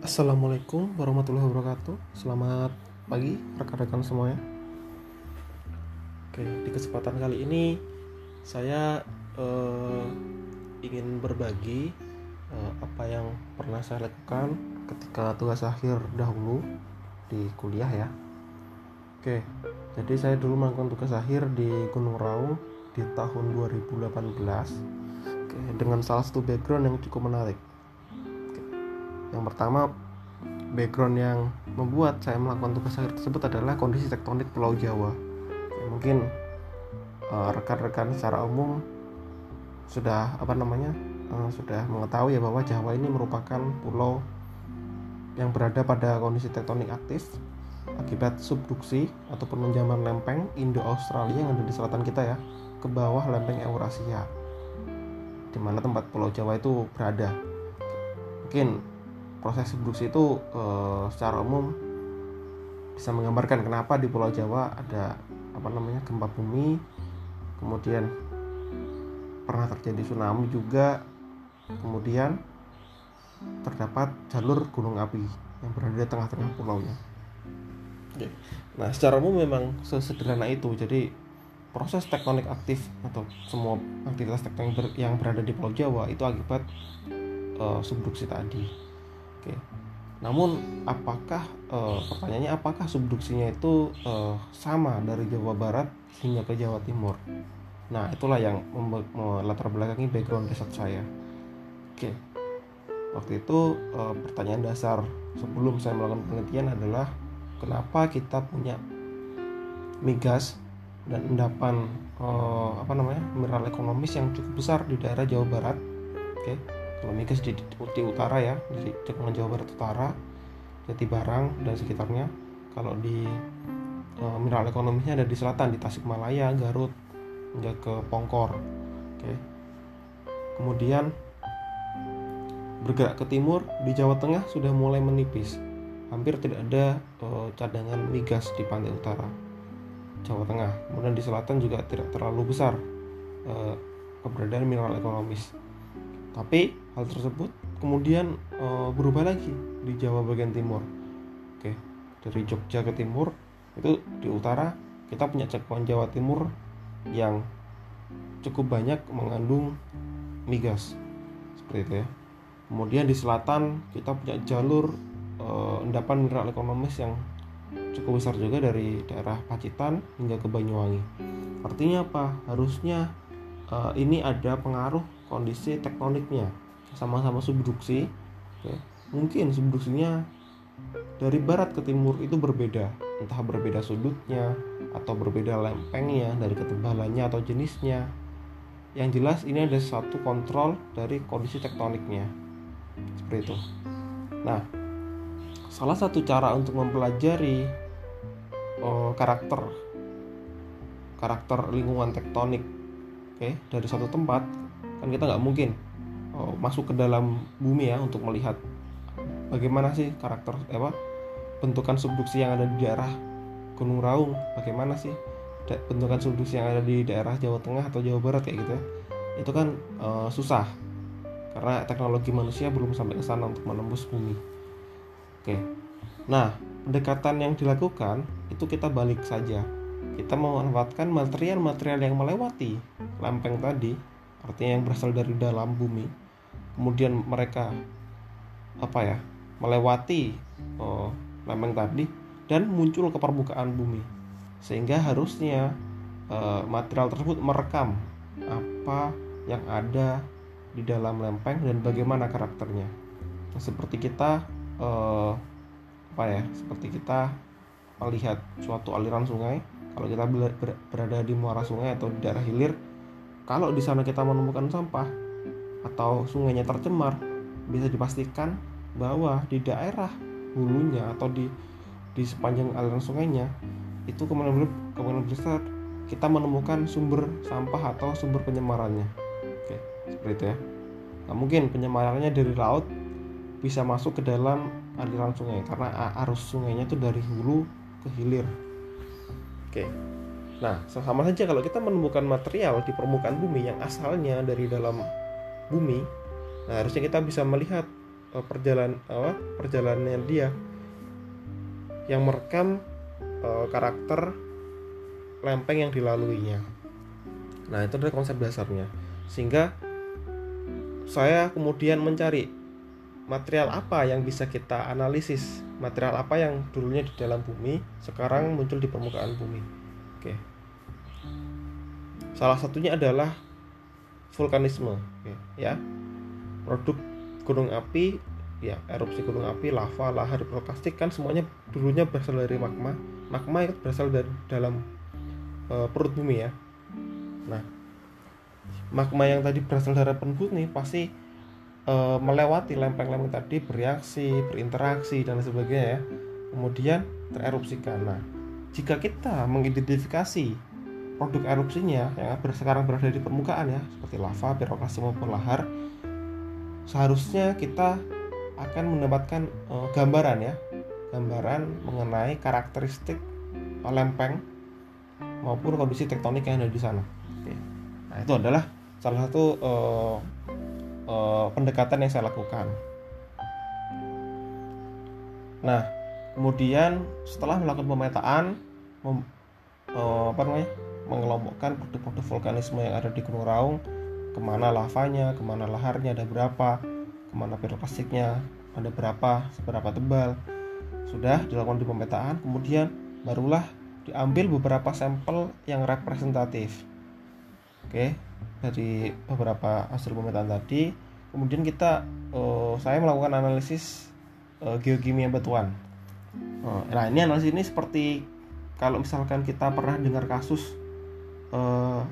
Assalamualaikum warahmatullahi wabarakatuh. Selamat pagi rekan-rekan semuanya. Oke, di kesempatan kali ini Saya eh, ingin berbagi eh, Apa yang pernah saya lakukan ketika tugas akhir dahulu di kuliah ya. Oke, jadi saya dulu melakukan tugas akhir di Gunung Raung di tahun 2018 Oke, dengan salah satu background yang cukup menarik yang pertama, background yang membuat saya melakukan tugas akhir tersebut adalah kondisi tektonik Pulau Jawa. Ya, mungkin uh, rekan-rekan secara umum sudah apa namanya uh, sudah mengetahui ya bahwa Jawa ini merupakan pulau yang berada pada kondisi tektonik aktif akibat subduksi atau penunjaman lempeng Indo-Australia yang ada di selatan kita ya ke bawah lempeng Eurasia di mana tempat Pulau Jawa itu berada. Mungkin proses subduksi itu uh, secara umum bisa menggambarkan kenapa di Pulau Jawa ada apa namanya gempa bumi, kemudian pernah terjadi tsunami juga, kemudian terdapat jalur gunung api yang berada di tengah-tengah pulaunya. Nah, secara umum memang sesederhana itu. Jadi proses tektonik aktif atau semua aktivitas tektonik yang berada di Pulau Jawa itu akibat uh, subduksi tadi. Namun apakah uh, pertanyaannya apakah subduksinya itu uh, sama dari Jawa Barat hingga ke Jawa Timur? Nah, itulah yang melatar belakangi background riset saya. Oke. Waktu itu uh, pertanyaan dasar sebelum saya melakukan penelitian adalah kenapa kita punya migas dan endapan apa namanya mineral ekonomis yang cukup besar di daerah Jawa Barat. Oke kalau migas di, di, utara ya di cekungan Jawa Barat utara Jati Barang dan sekitarnya. Kalau di e, mineral ekonomisnya ada di selatan di Tasikmalaya Garut hingga ke Pongkor. Oke. Kemudian bergerak ke timur di Jawa Tengah sudah mulai menipis. Hampir tidak ada e, cadangan migas di pantai utara Jawa Tengah. Kemudian di selatan juga tidak terlalu besar e, keberadaan mineral ekonomis. Tapi hal tersebut kemudian e, berubah lagi di Jawa bagian timur. Oke, dari Jogja ke timur itu di utara kita punya cakupan Jawa Timur yang cukup banyak mengandung migas seperti itu ya. Kemudian di selatan kita punya jalur e, endapan mineral ekonomis yang cukup besar juga dari daerah Pacitan hingga ke Banyuwangi. Artinya apa? Harusnya e, ini ada pengaruh kondisi tektoniknya sama-sama subduksi ya, mungkin subduksinya dari barat ke timur itu berbeda. Entah berbeda sudutnya atau berbeda lempengnya dari ketebalannya atau jenisnya. Yang jelas ini ada satu kontrol dari kondisi tektoniknya. Seperti itu. Nah salah satu cara untuk mempelajari oh, karakter karakter lingkungan tektonik okay, dari satu tempat kan kita nggak mungkin oh, masuk ke dalam bumi ya untuk melihat bagaimana sih karakter apa bentukan subduksi yang ada di daerah Gunung Raung. Bagaimana sih bentukan subduksi yang ada di daerah Jawa Tengah atau Jawa Barat kayak gitu ya. Itu kan uh, susah. Karena teknologi manusia belum sampai ke sana untuk menembus bumi. Oke. Nah pendekatan yang dilakukan itu kita balik saja. Kita memanfaatkan material-material yang melewati lempeng tadi artinya yang berasal dari dalam bumi kemudian mereka apa ya melewati oh, lempeng tadi dan muncul ke permukaan bumi. Sehingga harusnya uh, material tersebut merekam apa yang ada di dalam lempeng dan bagaimana karakternya. Seperti kita uh, apa ya seperti kita melihat suatu aliran sungai kalau kita berada di muara sungai atau di daerah hilir kalau di sana kita menemukan sampah atau sungainya tercemar, bisa dipastikan bahwa di daerah hulunya atau di di sepanjang aliran sungainya itu kemungkinan besar kita menemukan sumber sampah atau sumber penyemarannya. Oke, seperti itu ya. Nah, mungkin penyemarannya dari laut bisa masuk ke dalam aliran sungai karena arus sungainya itu dari hulu ke hilir. Oke. Nah, sama saja kalau kita menemukan material di permukaan bumi yang asalnya dari dalam bumi, nah harusnya kita bisa melihat uh, perjalanan apa perjalanannya dia yang merekam uh, karakter lempeng yang dilaluinya. Nah, itu adalah konsep dasarnya. Sehingga saya kemudian mencari material apa yang bisa kita analisis, material apa yang dulunya di dalam bumi, sekarang muncul di permukaan bumi. Oke. Salah satunya adalah vulkanisme, ya. Produk gunung api, ya erupsi gunung api, lava, lahar, piroklastik kan semuanya dulunya berasal dari magma. Magma itu berasal dari dalam uh, perut bumi ya. Nah, magma yang tadi berasal dari perut bumi pasti uh, melewati lempeng-lempeng tadi bereaksi, berinteraksi dan sebagainya ya. Kemudian tererupsikan. Nah, jika kita mengidentifikasi produk erupsinya yang sekarang berada di permukaan ya, seperti lava, piroklastik maupun lahar, seharusnya kita akan mendapatkan uh, gambaran ya, gambaran mengenai karakteristik lempeng maupun kondisi tektonik yang ada di sana. Oke. Nah itu adalah salah satu uh, uh, pendekatan yang saya lakukan. Nah kemudian setelah melakukan pemetaan, mem, uh, apa namanya, mengelompokkan produk-produk vulkanisme yang ada di Gunung Raung, ke mana lavanya, ke mana laharnya, ada berapa, ke mana piroklastiknya, ada berapa, seberapa tebal, sudah dilakukan di pemetaan, kemudian barulah diambil beberapa sampel yang representatif. Oke dari beberapa hasil pemetaan tadi. Kemudian kita uh, saya melakukan analisis uh, geokimia batuan uh, nah ini analisis ini seperti kalau misalkan kita pernah dengar kasus uh,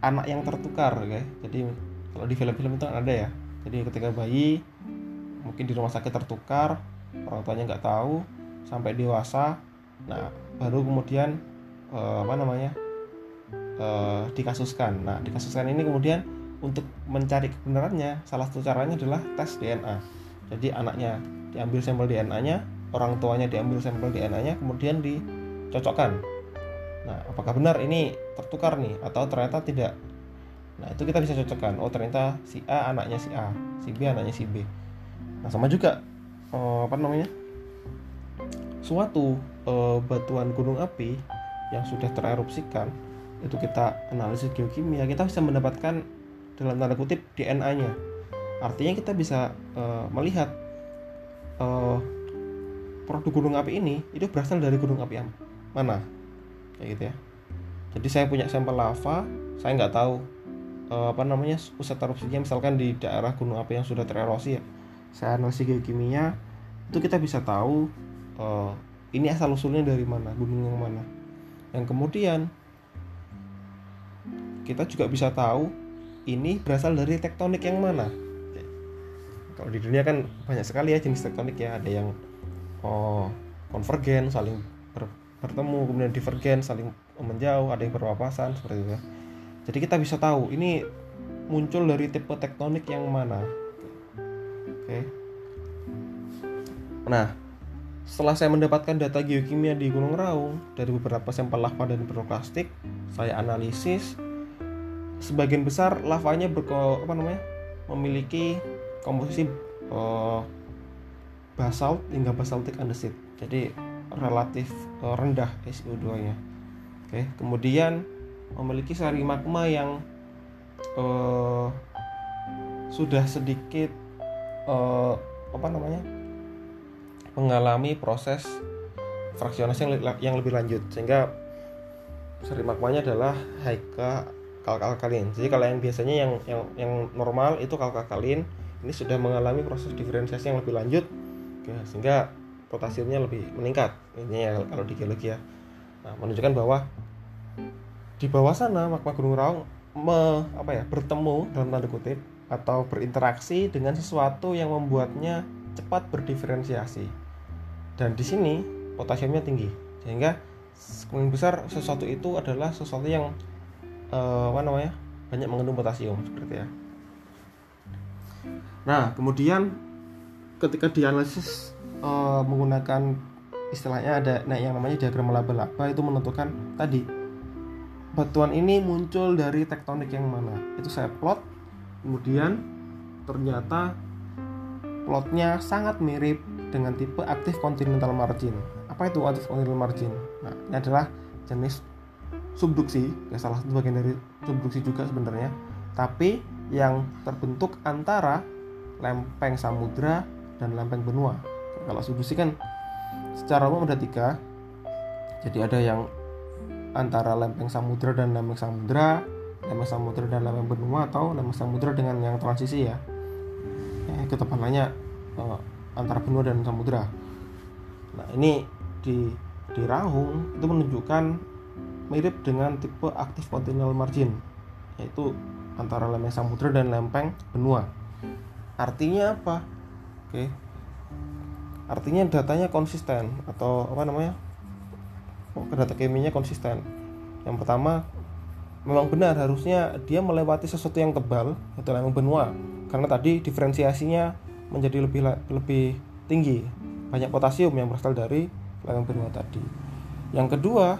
anak yang tertukar oke jadi kalau di film-film itu ada ya jadi ketika bayi mungkin di rumah sakit tertukar orang tuanya nggak tahu sampai dewasa nah baru kemudian uh, apa namanya uh, dikasuskan. Nah, dikasuskan ini kemudian untuk mencari kebenarannya salah satu caranya adalah tes DNA. Jadi anaknya diambil sampel DNA-nya, orang tuanya diambil sampel DNA-nya, kemudian dicocokkan. Nah, apakah benar ini tertukar nih atau ternyata tidak? Nah, itu kita bisa cocokkan. Oh, ternyata si A anaknya si A, si B anaknya si B. Nah, sama juga oh, apa namanya? Suatu uh, batuan gunung api yang sudah tererupsikan itu kita analisis geokimia kita bisa mendapatkan dalam tanda kutip DNA-nya artinya kita bisa uh, melihat uh, produk gunung api ini itu berasal dari gunung api yang mana kayak gitu ya. Jadi saya punya sampel lava saya nggak tahu uh, apa namanya pusat erupsinya. Misalkan di daerah gunung api yang sudah tererosi ya saya analisis geokimia itu kita bisa tahu uh, ini asal usulnya dari mana gunung yang mana. Yang kemudian kita juga bisa tahu ini berasal dari tektonik yang mana. Kalau di dunia kan banyak sekali ya jenis tektonik ya. Ada yang oh konvergen saling bertemu kemudian divergen saling menjauh ada yang berpapasan seperti itu ya jadi kita bisa tahu ini muncul dari tipe tektonik yang mana oke nah setelah saya mendapatkan data geokimia di Gunung Raung dari beberapa sampel lava dan piroklastik, saya analisis. Sebagian besar lavanya berko, apa namanya, memiliki komposisi uh, basalt hingga basaltic andesit. Jadi relatif uh, rendah SiO2-nya. Oke, kemudian memiliki sari magma yang uh, sudah sedikit uh, apa namanya mengalami proses fraksionasi yang, yang lebih lanjut sehingga seri magmanya adalah haika kalkalkalin. Jadi kalau yang biasanya yang yang yang normal itu kalkalkalin, ini sudah mengalami proses diferensiasi yang lebih lanjut ya, sehingga potasiumnya lebih meningkat. Ini ya kalau di geologi ya. Nah, menunjukkan bahwa di bawah sana magma Gunung Raung me, apa ya bertemu dalam tanda kutip atau berinteraksi dengan sesuatu yang membuatnya cepat berdiferensiasi dan di sini potasiumnya tinggi sehingga kemungkinan besar sesuatu itu adalah sesuatu yang uh, apa namanya banyak mengandung potasium seperti ya nah kemudian ketika dianalisis uh, menggunakan istilahnya ada nah yang namanya diagram laba-laba itu menentukan tadi batuan ini muncul dari tektonik yang mana itu saya plot kemudian ternyata plotnya sangat mirip dengan tipe aktif continental margin. Apa itu aktif continental margin? Nah, ini adalah jenis subduksi, ya salah satu bagian dari subduksi juga sebenarnya. Tapi yang terbentuk antara lempeng samudra dan lempeng benua. Kalau subduksi kan secara umum ada tiga. Jadi ada yang antara lempeng samudra dan lempeng samudra, lempeng samudra dan lempeng benua atau lempeng samudra dengan yang transisi ya. Eh, ketebalannya uh, antara benua dan samudra. Nah, ini di di Rahung itu menunjukkan mirip dengan tipe aktif continental margin yaitu antara lempeng samudra dan lempeng benua. Artinya apa? Oke. Artinya datanya konsisten atau apa namanya? Oh, data kimianya konsisten. Yang pertama memang benar harusnya dia melewati sesuatu yang tebal atau lempeng benua. Karena tadi diferensiasinya menjadi lebih lebih tinggi. Banyak potasium yang berasal dari lereng benua tadi. Yang kedua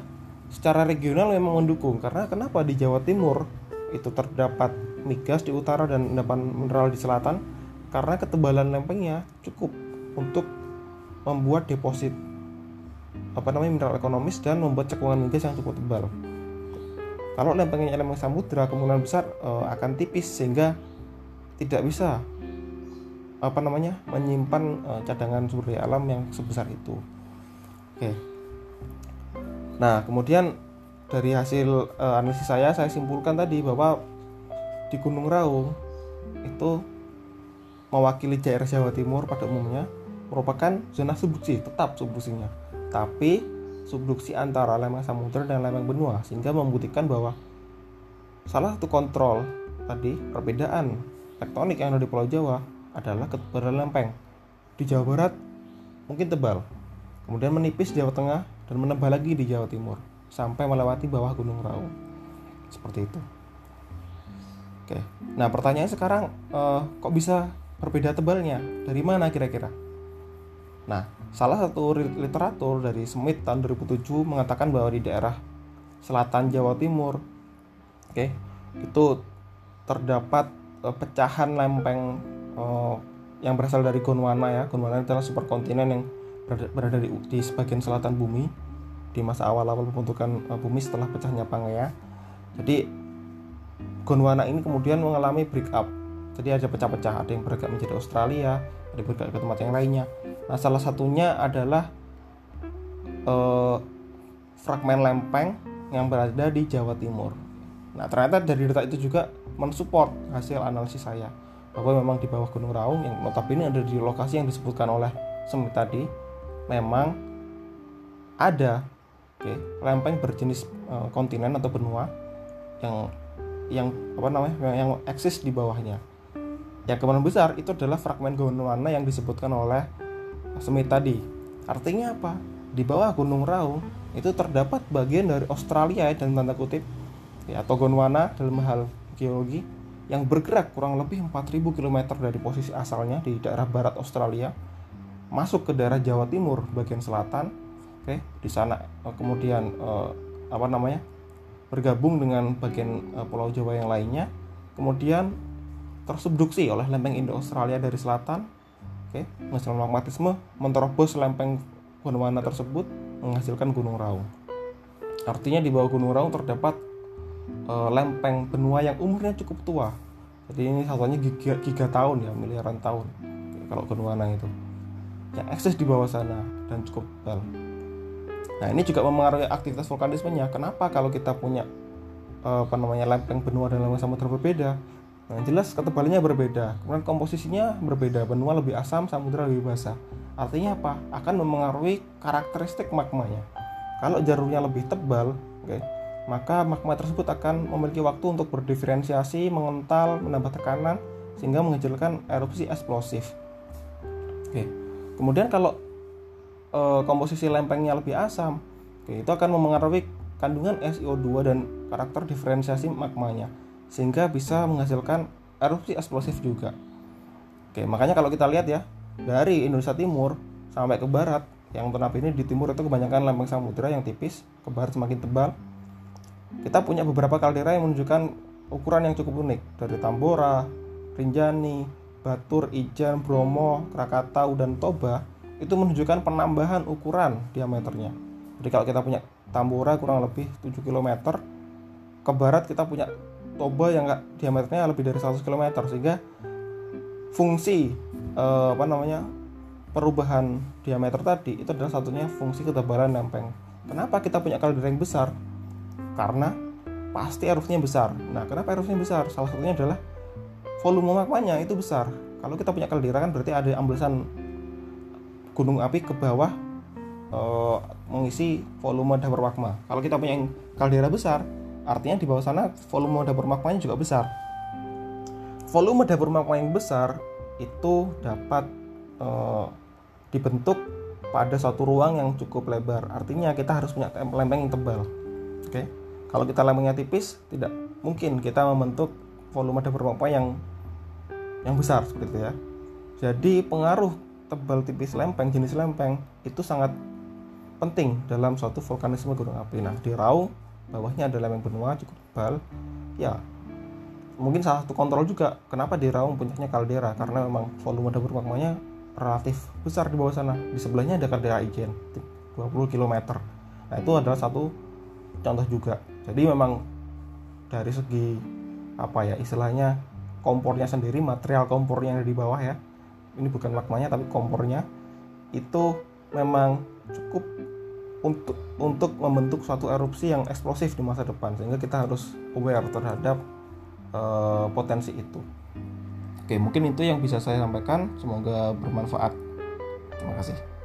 secara regional memang mendukung. Karena kenapa di Jawa Timur itu terdapat migas di utara dan endapan mineral di selatan? Karena ketebalan lempengnya cukup untuk membuat deposit apa namanya mineral ekonomis dan membuat cekungan migas yang cukup tebal. Kalau lempengnya lempeng samudra kemungkinan besar e, akan tipis sehingga tidak bisa apa namanya menyimpan uh, cadangan sumber daya alam yang sebesar itu. Oke. Nah, kemudian dari hasil uh, analisis saya saya simpulkan tadi bahwa di Gunung Raung itu mewakili daerah Jawa Timur pada umumnya merupakan zona subduksi, tetap subduksinya. Tapi subduksi antara lempeng samudra dan lempeng benua sehingga membuktikan bahwa salah satu kontrol tadi perbedaan tektonik yang ada di Pulau Jawa adalah ketebalan lempeng. Di Jawa Barat mungkin tebal, kemudian menipis di Jawa Tengah dan menebal lagi di Jawa Timur sampai melewati bawah Gunung Raung. Seperti itu. Oke. Nah, pertanyaannya sekarang eh, kok bisa berbeda tebalnya? Dari mana kira-kira? Nah, salah satu literatur dari Smith tahun 2007 mengatakan bahwa di daerah selatan Jawa Timur, oke, itu terdapat uh, pecahan lempeng uh, yang berasal dari Gondwana ya. Gondwana adalah superkontinen yang berada, berada di, di sebagian selatan bumi di masa awal-awal pembentukan uh, bumi setelah pecahnya Pangea. Jadi Gondwana ini kemudian mengalami break up. Jadi ada pecah-pecah, ada yang bergerak menjadi Australia, bergerak ke tempat yang lainnya. Nah, salah satunya adalah uh, fragmen lempeng yang berada di Jawa Timur. Nah, ternyata dari data itu juga mensupport hasil analisis saya bahwa memang di bawah Gunung Raung yang notabene ada di lokasi yang disebutkan oleh Semit tadi memang ada okay, lempeng berjenis uh, kontinen atau benua yang yang apa namanya yang eksis di bawahnya yang kemungkinan besar itu adalah fragmen Gondwana yang disebutkan oleh Semit tadi. Artinya apa? Di bawah Gunung Raung itu terdapat bagian dari Australia dan tanda kutip. Ya, atau Gondwana dalam hal geologi yang bergerak kurang lebih 4000 km dari posisi asalnya di daerah barat Australia masuk ke daerah Jawa Timur bagian selatan oke di sana eh, kemudian eh, apa namanya bergabung dengan bagian eh, pulau Jawa yang lainnya. Kemudian tersubduksi oleh lempeng Indo-Australia dari selatan oke menghasilkan magmatisme menerobos lempeng Gondwana tersebut menghasilkan Gunung Raung artinya di bawah Gunung Raung terdapat uh, lempeng benua yang umurnya cukup tua. Jadi ini satunya giga, giga tahun ya, miliaran tahun. Kalau Gondwana itu. Yang eksis di bawah sana dan cukup tebal. Nah, ini juga mempengaruhi aktivitas vulkanismenya. Kenapa kalau kita punya uh, apa namanya lempeng benua dan lempeng samudra berbeda? Nah, jelas ketebalannya berbeda. Kemudian komposisinya berbeda. Benua lebih asam, samudra lebih basah. Artinya apa? Akan mempengaruhi karakteristik magmanya. Kalau jalurnya lebih tebal, okay, maka magma tersebut akan memiliki waktu untuk berdiferensiasi, mengental, menambah tekanan sehingga menghasilkan erupsi eksplosif. Oke. Kemudian kalau e, komposisi lempengnya lebih asam, oke, itu akan mempengaruhi kandungan SiO2 dan karakter diferensiasi magmanya sehingga bisa menghasilkan erupsi eksplosif juga. Oke, makanya kalau kita lihat ya, dari Indonesia Timur sampai ke barat, yang ini di timur itu kebanyakan lempeng samudera yang tipis, ke barat semakin tebal, kita punya beberapa kaldera yang menunjukkan ukuran yang cukup unik dari Tambora, Rinjani, Batur, Ijen, Bromo, Krakatau, dan Toba itu menunjukkan penambahan ukuran diameternya. Jadi kalau kita punya Tambora kurang lebih 7 km, ke barat kita punya Toba yang enggak diameternya lebih dari 100 km sehingga fungsi eh, apa namanya perubahan diameter tadi itu adalah satunya fungsi ketebalan lempeng. Kenapa kita punya kaldera yang besar? Karena pasti erupsinya besar. Nah, kenapa erupsinya besar? Salah satunya adalah volume magmanya itu besar. Kalau kita punya kaldera kan berarti ada ambesan gunung api ke bawah e, mengisi volume dapur magma. Kalau kita punya kaldera besar, artinya di bawah sana volume dapur magmanya juga besar. Volume dapur magma yang besar itu dapat e, dibentuk pada suatu ruang yang cukup lebar. Artinya kita harus punya lempeng yang tebal. Oke. Okay? Kalau kita lempengnya tipis, tidak mungkin kita membentuk volume dapur magma yang yang besar seperti itu ya. Jadi pengaruh tebal tipis lempeng jenis lempeng itu sangat penting dalam suatu vulkanisme gunung api. Nah, di Raung bawahnya ada lempeng benua cukup tebal. Ya, mungkin salah satu kontrol juga kenapa di Raung puncaknya kaldera karena memang volume dapur magmanya relatif besar di bawah sana. Di sebelahnya ada kaldera Ijen 20 km. Nah, itu adalah satu contoh juga. Jadi memang dari segi apa ya istilahnya kompornya sendiri material kompornya yang ada di bawah ya ini bukan magmanya tapi kompornya itu memang cukup untuk untuk membentuk suatu erupsi yang eksplosif di masa depan sehingga kita harus aware terhadap uh, potensi itu. Oke, mungkin itu yang bisa saya sampaikan. Semoga bermanfaat. Terima kasih.